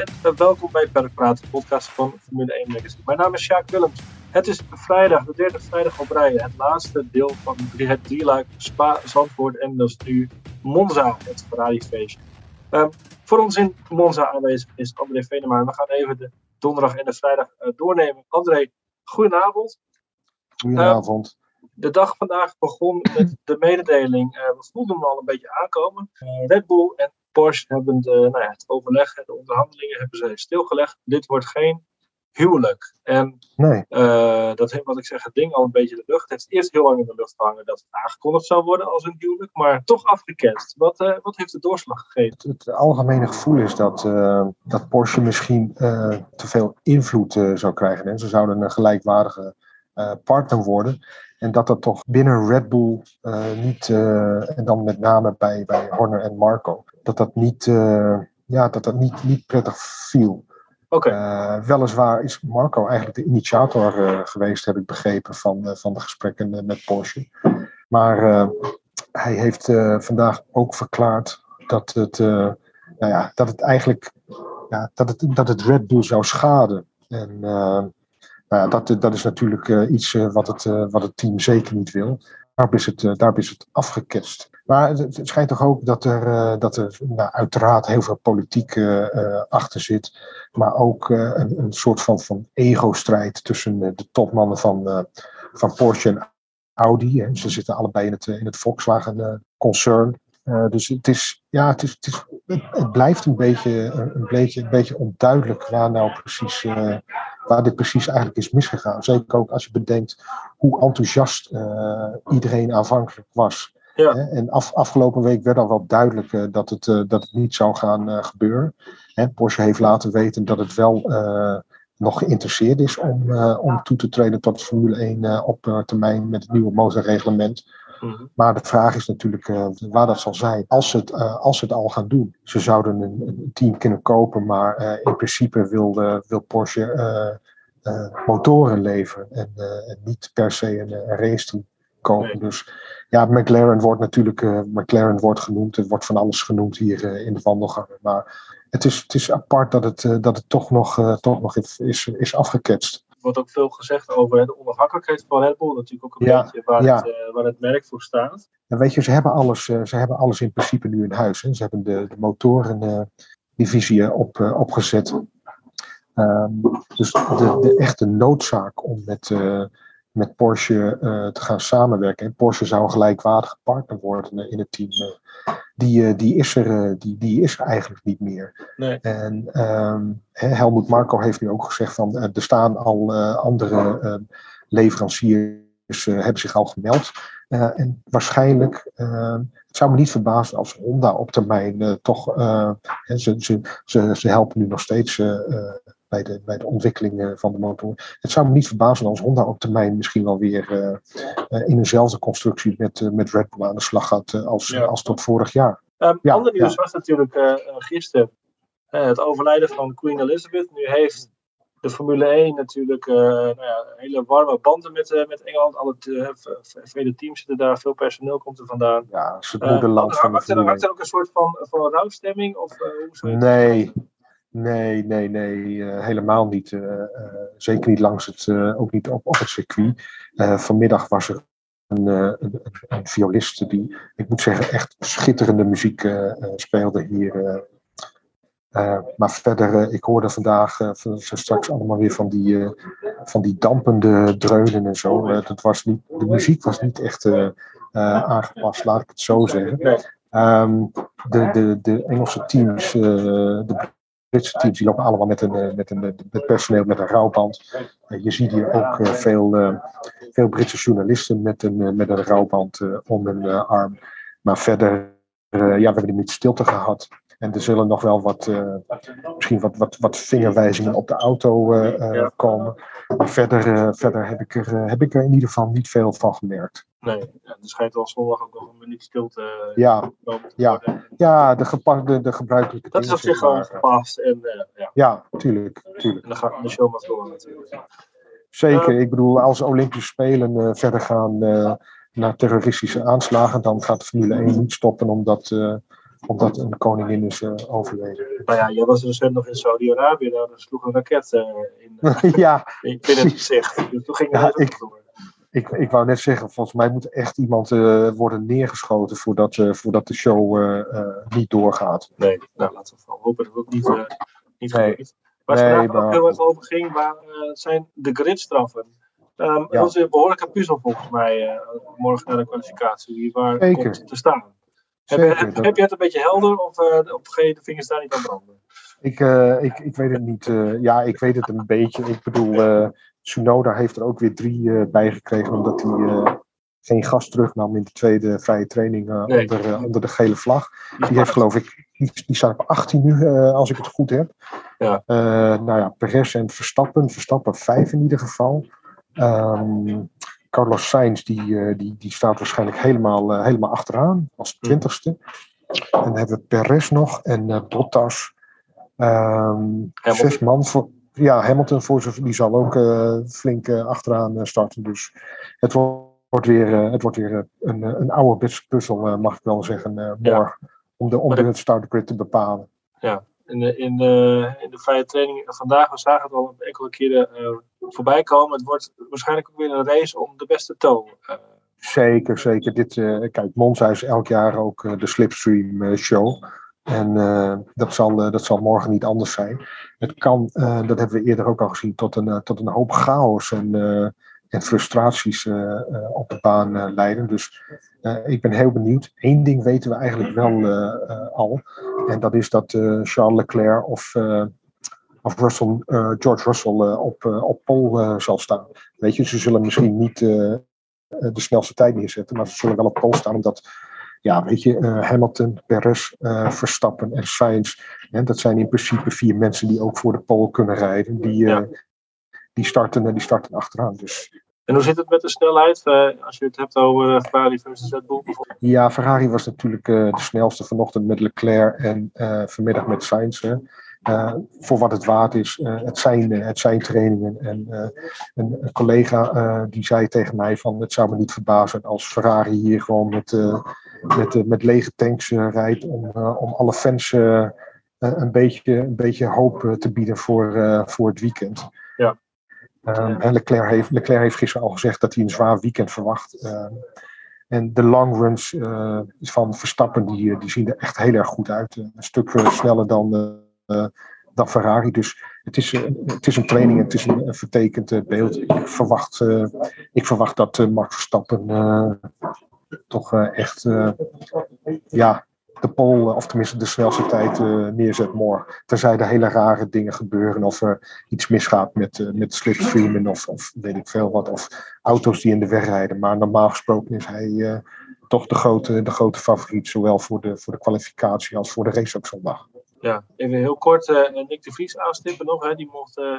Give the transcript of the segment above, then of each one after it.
en uh, welkom bij Paddock Praat, de podcast van Formule 1 Magazine. Mijn naam is Sjaak Willems. Het is vrijdag, de derde vrijdag op rij. Het laatste deel van het drieluik Spa, Zandvoort en dat is nu Monza, het Ferrari-feestje. Um, voor ons in Monza aanwezig is André Venema. We gaan even de donderdag en de vrijdag uh, doornemen. André, goedenavond. Goedenavond. Uh, de dag vandaag begon met de mededeling. Uh, we voelden hem al een beetje aankomen. Red Bull en Porsche hebben de, nou ja, het overleg en de onderhandelingen hebben ze stilgelegd. Dit wordt geen huwelijk. En nee. uh, dat heeft, wat ik zeg, het ding al een beetje in de lucht. Het heeft eerst heel lang in de lucht gehangen dat het aangekondigd zou worden als een huwelijk, maar toch afgeketst. Wat, uh, wat heeft de doorslag gegeven? Het, het algemene gevoel is dat, uh, dat Porsche misschien te veel invloed zou krijgen. En ze zouden een gelijkwaardige partner worden. En dat dat toch binnen Red Bull niet, en dan met name bij, bij Horner en Marco, dat dat niet, ja, dat dat niet, niet prettig viel. Okay. Uh, weliswaar is Marco eigenlijk de initiator uh, geweest, heb ik begrepen, van, uh, van de gesprekken met Porsche. Maar hij heeft vandaag ook verklaard dat het, nou ja, dat het eigenlijk ja, dat het, dat het Red Bull zou schaden. En nou ja, dat, dat is natuurlijk iets wat, het, wat het team zeker niet wil. Daar is het, daar is het afgeketst. Maar het, schijnt toch ook dat er, uh, dat er nou, uiteraard heel veel politiek uh, achter zit. Maar ook uh, een, een, soort van, van ego-strijd tussen de topmannen van, van Porsche en Audi. En ze zitten allebei in het, in het Volkswagen-concern. Dus het, is, ja, het, is, het, is, het blijft een beetje, een, beetje, een beetje onduidelijk waar nou precies waar dit precies eigenlijk is misgegaan. Zeker ook als je bedenkt hoe enthousiast uh, iedereen aanvankelijk was. Ja. En af, afgelopen week werd al wel duidelijk dat, het, dat het niet zou gaan gebeuren. Hè, Porsche heeft laten weten dat het wel nog geïnteresseerd is om, om toe te treden tot Formule 1 op termijn met het nieuwe motorreglement. Mhm. Maar de vraag is natuurlijk uh, waar dat zal zijn als ze het, uh, als ze het al gaan doen. Ze zouden een, een team kunnen kopen, maar uh, in principe wil, wil Porsche motoren leveren en, en, niet per se een, een race team kopen. Nee. Dus ja, McLaren wordt natuurlijk McLaren wordt genoemd. Er wordt van alles genoemd hier in de wandelgangen. Maar het is, het is apart dat het, dat het toch nog, toch nog is, is afgeketst wordt ook veel gezegd over de onafhankelijkheid van Red Bull. Natuurlijk ook een ja, beetje waar, ja. het, uh, waar het merk voor staat. En weet je, ze hebben alles, uh, ze hebben alles in principe nu in huis. Hè. Ze hebben de, de motorendivisie uh, op, opgezet. Um, dus de, de, echte noodzaak om met, met Porsche te gaan samenwerken. En Porsche zou een gelijkwaardige partner worden in het team. die, die, is er, die, die is er eigenlijk niet meer. Nee. En um, Helmut Marco heeft nu ook gezegd van er staan al uh, andere uh, leveranciers uh, hebben zich al gemeld. en waarschijnlijk, het zou me niet verbazen als Honda op termijn toch, ze, ze, ze, ze helpen nu nog steeds bij, de, bij de ontwikkeling van de motor. Het zou me niet verbazen als Honda op termijn misschien wel weer in eenzelfde constructie met, met Red Bull aan de slag gaat als, Ja. als tot vorig jaar. Um, Ja, ander nieuws ja. was natuurlijk uh, gisteren uh, het overlijden van Queen Elizabeth. Nu heeft de Formule 1 natuurlijk uh, nou ja, hele warme banden met, met Engeland. Alle vele teams zitten daar, veel personeel komt er vandaan. Ja, het moederland van de Formule hangt er ook een soort van, van rouwstemming? Of, hoe zou je het Nee, nee, nee, nee, uh, helemaal niet. Uh, uh, zeker niet langs het, ook niet op, op het circuit. vanmiddag was er een, een, een, violist die, ik moet zeggen, echt schitterende muziek speelde hier. maar verder, ik hoorde vandaag straks allemaal weer van die, van die dampende dreunen en zo. dat was niet, de muziek was niet echt aangepast, laat ik het zo zeggen. Um, de, de, de Engelse teams, uh, de Britse teams, die lopen allemaal met, een, met, een, met personeel met een rouwband. Je ziet hier ook uh, veel, veel Britse journalisten met een, met een rouwband om hun arm. Maar verder, ja, we hebben niet stilte gehad. En er zullen nog wel wat, misschien wat, wat, wat vingerwijzingen op de auto komen. Maar verder, verder heb, ik er, heb ik er in ieder geval niet veel van gemerkt. Nee, ja, er schijnt al zondag ook nog een minuut stilte Ja, ja. ja de, gepa- de, de gebruikelijke Dat is op zich gewoon gepast. En uh, ja, Ja, tuurlijk, tuurlijk. en dan gaat de show maar door natuurlijk. Zeker. Ja. Ik bedoel, als Olympische Spelen uh, verder gaan naar terroristische aanslagen, dan gaat de Formule 1 niet stoppen omdat, omdat een koningin is overleden. Nou ja, jij was recent nog in Saudi-Arabië, daar sloeg een raket in, ja, in binnen het gezicht. Dus toen ging Ja, het ik- door. Ik, ik wou net zeggen, volgens mij moet echt iemand eh, worden neergeschoten voordat, eh, voordat de show eh, niet doorgaat. Nee, nou laten we vooral hopen dat het ook niet, niet Nee. gebeurt. Waar Nee, het ook heel erg over ging, eh, zijn de gridstraffen. Ehm Ja. Dat is een behoorlijke puzzel volgens mij morgen naar de kwalificatie. Waar Zeker. komt te staan. Heb je, Zeker, heb, dat- heb je het een beetje helder of, of ga je de vingers daar niet aan branden? Ik, ik, ik weet het niet. ja, ik weet het een beetje. Ik bedoel, Tsunoda heeft er ook weer drie eh, bij gekregen omdat hij eh, geen gas terugnam in de tweede vrije training eh, Nee. onder, onder de gele vlag. Die heeft geloof ik, die, die staat op 18 nu, als ik het goed heb. Ja. Nou ja, Perez en Verstappen. Verstappen 5 in ieder geval. Ehm, Carlos Sainz, die, die, die staat waarschijnlijk helemaal, helemaal achteraan, als Hm. twintigste. En dan hebben we Perez nog en Bottas. Ehm, zes man voor. Ja, Hamilton voor zover, die zal ook eh, flink eh, achteraan eh, starten. Dus het wordt weer, het wordt weer een, een oude puzzel, mag ik wel zeggen, Ja. morgen. Om de, om de, startgrid te bepalen. In de, in, de, in de vrije training vandaag, we zagen het al enkele keren voorbij komen. Het wordt waarschijnlijk ook weer een race om de beste toon. Zeker, zeker. Dit, eh, kijk, Monza is elk jaar ook de Slipstream show. En eh, dat, zal, eh, dat zal morgen niet anders zijn. Het kan, eh, dat hebben we eerder ook al gezien, tot een, tot een hoop chaos en, en frustraties op de baan leiden. Dus ik ben heel benieuwd. Eén ding weten we eigenlijk wel al. En dat is dat Charles Leclerc of, of Russell, George Russell op, op pole eh, zal staan. Weet je, ze zullen misschien niet de snelste tijd neerzetten, maar ze zullen wel op pole staan, omdat, ja, weet je, eh, Hamilton, Perez, eh, Verstappen en Sainz, hè, dat zijn in principe vier mensen die ook voor de pole kunnen rijden. Die, eh, Ja. die, starten, eh, die starten achteraan. Dus En hoe zit het met de snelheid? Als je het hebt over Ferrari versus Red Bull bijvoorbeeld. ja, Ferrari was natuurlijk de snelste vanochtend met Leclerc en vanmiddag met Sainz. hè. Eh, voor wat het waard is, eh, het, zijn, eh, het zijn trainingen. En een, een collega die zei tegen mij van het zou me niet verbazen als Ferrari hier gewoon met, met, met lege tanks rijdt om, om alle fans een, beetje, een beetje hoop te bieden voor, voor het weekend. Ja. Ehm, en Leclerc heeft, Leclerc heeft gisteren al gezegd dat hij een zwaar weekend verwacht. Ehm, en de long runs van Verstappen die, die zien er echt heel erg goed uit. Een stuk sneller dan, dan Ferrari. Dus het is, eh, het is een training, het is een, een vertekend eh, beeld. Ik verwacht, eh, ik verwacht dat eh, Max Verstappen eh, toch eh, echt eh, ja, de pole, of tenminste de snelste tijd eh, neerzet morgen. Tenzij er hele rare dingen gebeuren of er iets misgaat met, eh, met slipstreamen of, of weet ik veel wat. Of auto's die in de weg rijden. Maar normaal gesproken is hij eh, toch de grote, de grote favoriet. Zowel voor de, voor de kwalificatie als voor de race op zondag. Ja, even heel kort eh, Nick de Vries aanstippen nog. Hè. Die mocht eh,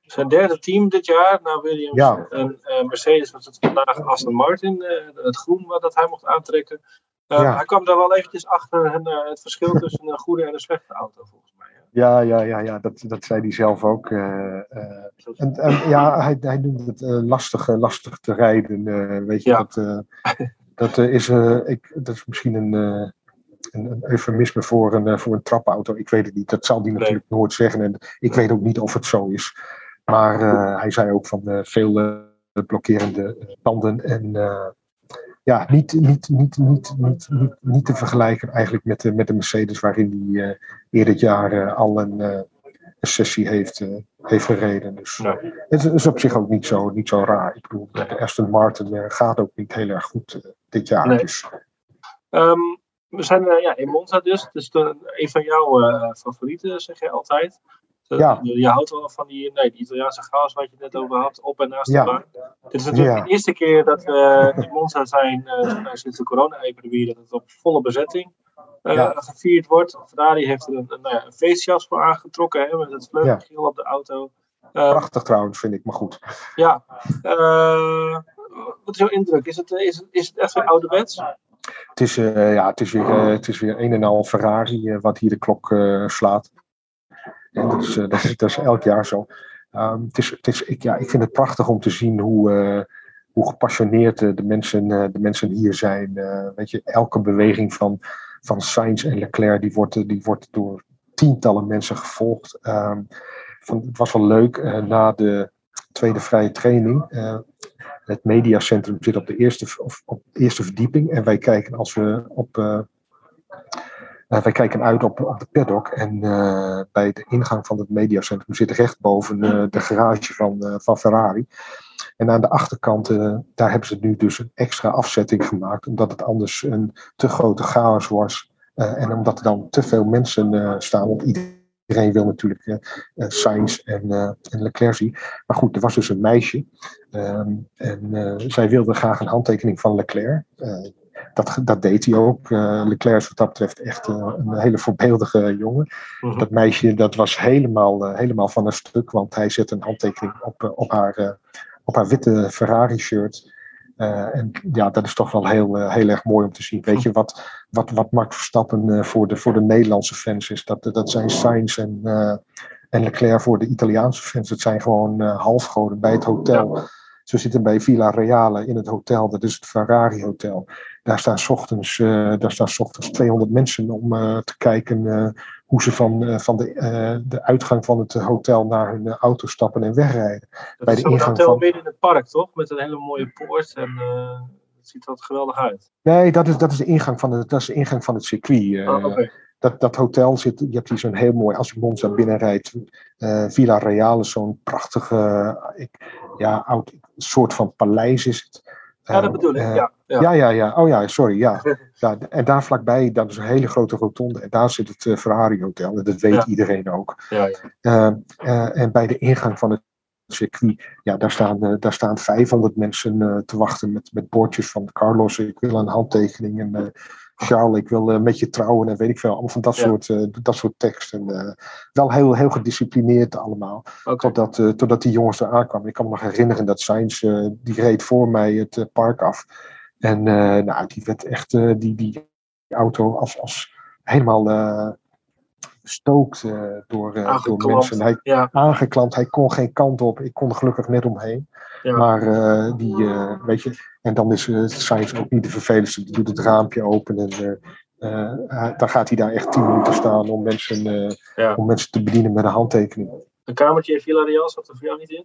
zijn derde team dit jaar na Williams Ja. en eh, Mercedes was het vandaag Aston Martin. het groen wat dat hij mocht aantrekken. Ja. Hij kwam daar wel eventjes achter en, het verschil tussen een goede en een slechte auto volgens mij. Hè. Ja, ja, ja, ja dat, dat zei hij zelf ook. En, en ja, hij, hij noemde het lastig, lastig te rijden. weet je, Ja. dat, dat, is, ik, dat is misschien een, een, een eufemisme voor een, eh, voor een trapauto. Ik weet het niet. Dat zal hij natuurlijk nooit zeggen. En ik weet ook niet of het zo is. Maar eh, hij zei ook van eh, veel blokkerende banden. En ja, niet, niet, niet, niet, niet, niet, niet te vergelijken eigenlijk met de, met de Mercedes, waarin hij eerder dit jaar al een, een sessie heeft, heeft gereden. Dus Nee. het is op zich ook niet zo, niet zo raar. Ik bedoel, de Aston Martin gaat ook niet heel erg goed dit jaar. Nee. Dus Ehm, we zijn eh, ja, in Monza dus. Het is de, een van jouw eh, favorieten, zeg je altijd. Ja. Je houdt wel van die, nee, die Italiaanse chaos waar je net over had, op en naast Ja. de baan. Dit is natuurlijk Ja. de eerste keer dat we in Monza zijn eh, sinds de corona-epidemie, dat het op volle bezetting Ja. gevierd wordt. Ferrari heeft er een, een, nou een feestjas voor aangetrokken, hè, met het vleugelgeel op de auto. Prachtig trouwens, vind ik, maar goed. ja. Wat is jouw indruk? Is het, is, is het echt weer ouderwets? Het is, eh, ja, het is, weer, eh, het is weer een en al Ferrari eh, wat hier de klok slaat. Dat, is, dat, dat is elk jaar zo. Ehm, het is, het is, ik, ja, ik vind het prachtig om te zien hoe, hoe gepassioneerd de, mensen, de mensen hier zijn. Weet je, elke beweging van, van Sainz en Leclerc, die wordt, die wordt door tientallen mensen gevolgd. Ehm, van, het was wel leuk, na de tweede vrije training het mediacentrum zit op de eerste, of op de eerste verdieping. En wij kijken als we op. Uh, wij kijken uit op, op de paddock. En uh, bij de ingang van het mediacentrum zit recht boven uh, de garage van, van Ferrari. En aan de achterkant, daar hebben ze nu dus een extra afzetting gemaakt. Omdat het anders een te grote chaos was. en omdat er dan te veel mensen staan. Want iedereen Iedereen wil natuurlijk uh, Sainz en, uh, en Leclerc zien. Maar goed, er was dus een meisje. Um, en zij wilde graag een handtekening van Leclerc. dat, dat deed hij ook. Leclerc is wat dat betreft echt een hele voorbeeldige jongen. Mhm. Dat meisje dat was helemaal, helemaal van een stuk. Want hij zette een handtekening op, op, haar, op haar witte Ferrari-shirt. Uh, en ja, dat is toch wel heel, uh, heel erg mooi om te zien. Weet je, wat, wat, wat Max Verstappen uh, voor, de, voor de Nederlandse fans is, dat, dat zijn Sainz en, en Leclerc voor de Italiaanse fans. Het zijn gewoon halfgoden bij het hotel. Ze zitten bij Villa Reale in het hotel, dat is het Ferrari Hotel. Daar staan s ochtends, daar staan s ochtends 200 mensen om te kijken hoe ze van, uh, van de, uh, de uitgang van het hotel naar hun auto stappen en wegrijden. Dat Bij is een hotel van... midden in het park, toch? Met een hele mooie poort en het ziet er geweldig uit. Nee, dat is, dat is, de, ingang van het, dat is de ingang van het circuit. Oh, okay. dat, dat hotel zit, je hebt hier zo'n heel mooi, als je Monza binnenrijdt, Villa Reale, zo'n prachtige, ik, ja, oud soort van paleis is het. Ja, dat bedoel ik, ja. Ja. ja, ja, Oh ja, sorry. Ja. ja. En daar vlakbij, dat is een hele grote rotonde. En daar zit het uh, Ferrari Hotel. En dat weet iedereen ook. Ja, ja. Uh, en bij de ingang van het circuit, ja, daar staan, daar staan 500 mensen te wachten met, met bordjes van Carlos. Ik wil een handtekening. En Charles, ik wil met je trouwen. En weet ik veel. Allemaal van dat, soort, dat soort teksten. wel heel, heel gedisciplineerd allemaal. Okay. Totdat, totdat die jongens er aankwamen. Ik kan me nog herinneren dat Sainz, die reed voor mij het park af. En uh, nou, die werd echt, uh, die, die auto als, als helemaal uh, bestookt door, door mensen. Hij, ja. Aangeklampt, hij kon geen kant op. Ik kon er gelukkig net omheen. Ja. Maar die, weet je, en dan is uh, Science ook niet de vervelendste. Die doet het raampje open en dan gaat hij daar echt tien minuten staan om mensen, ja. om mensen te bedienen met een handtekening. Een kamertje in Villarreal zat er voor jou niet in?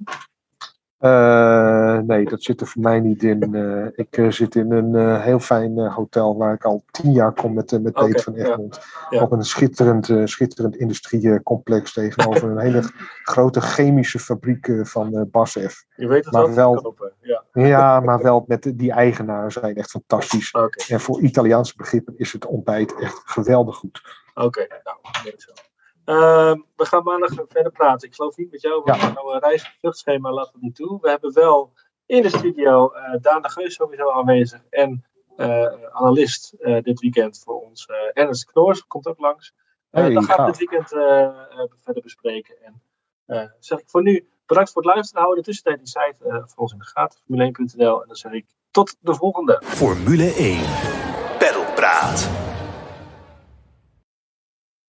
Uh, nee, dat zit er voor mij niet in. Uh, ik uh, zit in een heel fijn hotel waar ik al tien jaar kom met, met okay, van Egmond. Ja, ja. Op een schitterend, schitterend industriecomplex tegenover een hele grote chemische fabriek van Basf. Je weet het maar wel. ja. ja, maar wel met die eigenaren zijn echt fantastisch. Okay. En voor Italiaanse begrippen is het ontbijt echt geweldig goed. Oké, okay, nou, dat zo. Uh, we gaan maandag verder praten. Ik geloof niet met jou, want ja. jouw reis- vluchtschema laat het niet toe. We hebben wel in de studio uh, Daan de Geus sowieso aanwezig en uh, analist uh, dit weekend voor ons. Ernst Knoors komt ook langs. Hey, dan gaan we dit weekend verder bespreken. En zeg ik voor nu bedankt voor het luisteren. Houden de tussentijd die site voor ons in de gaten, formule1.nl. En dan zeg ik tot de volgende. Formule 1, Praat.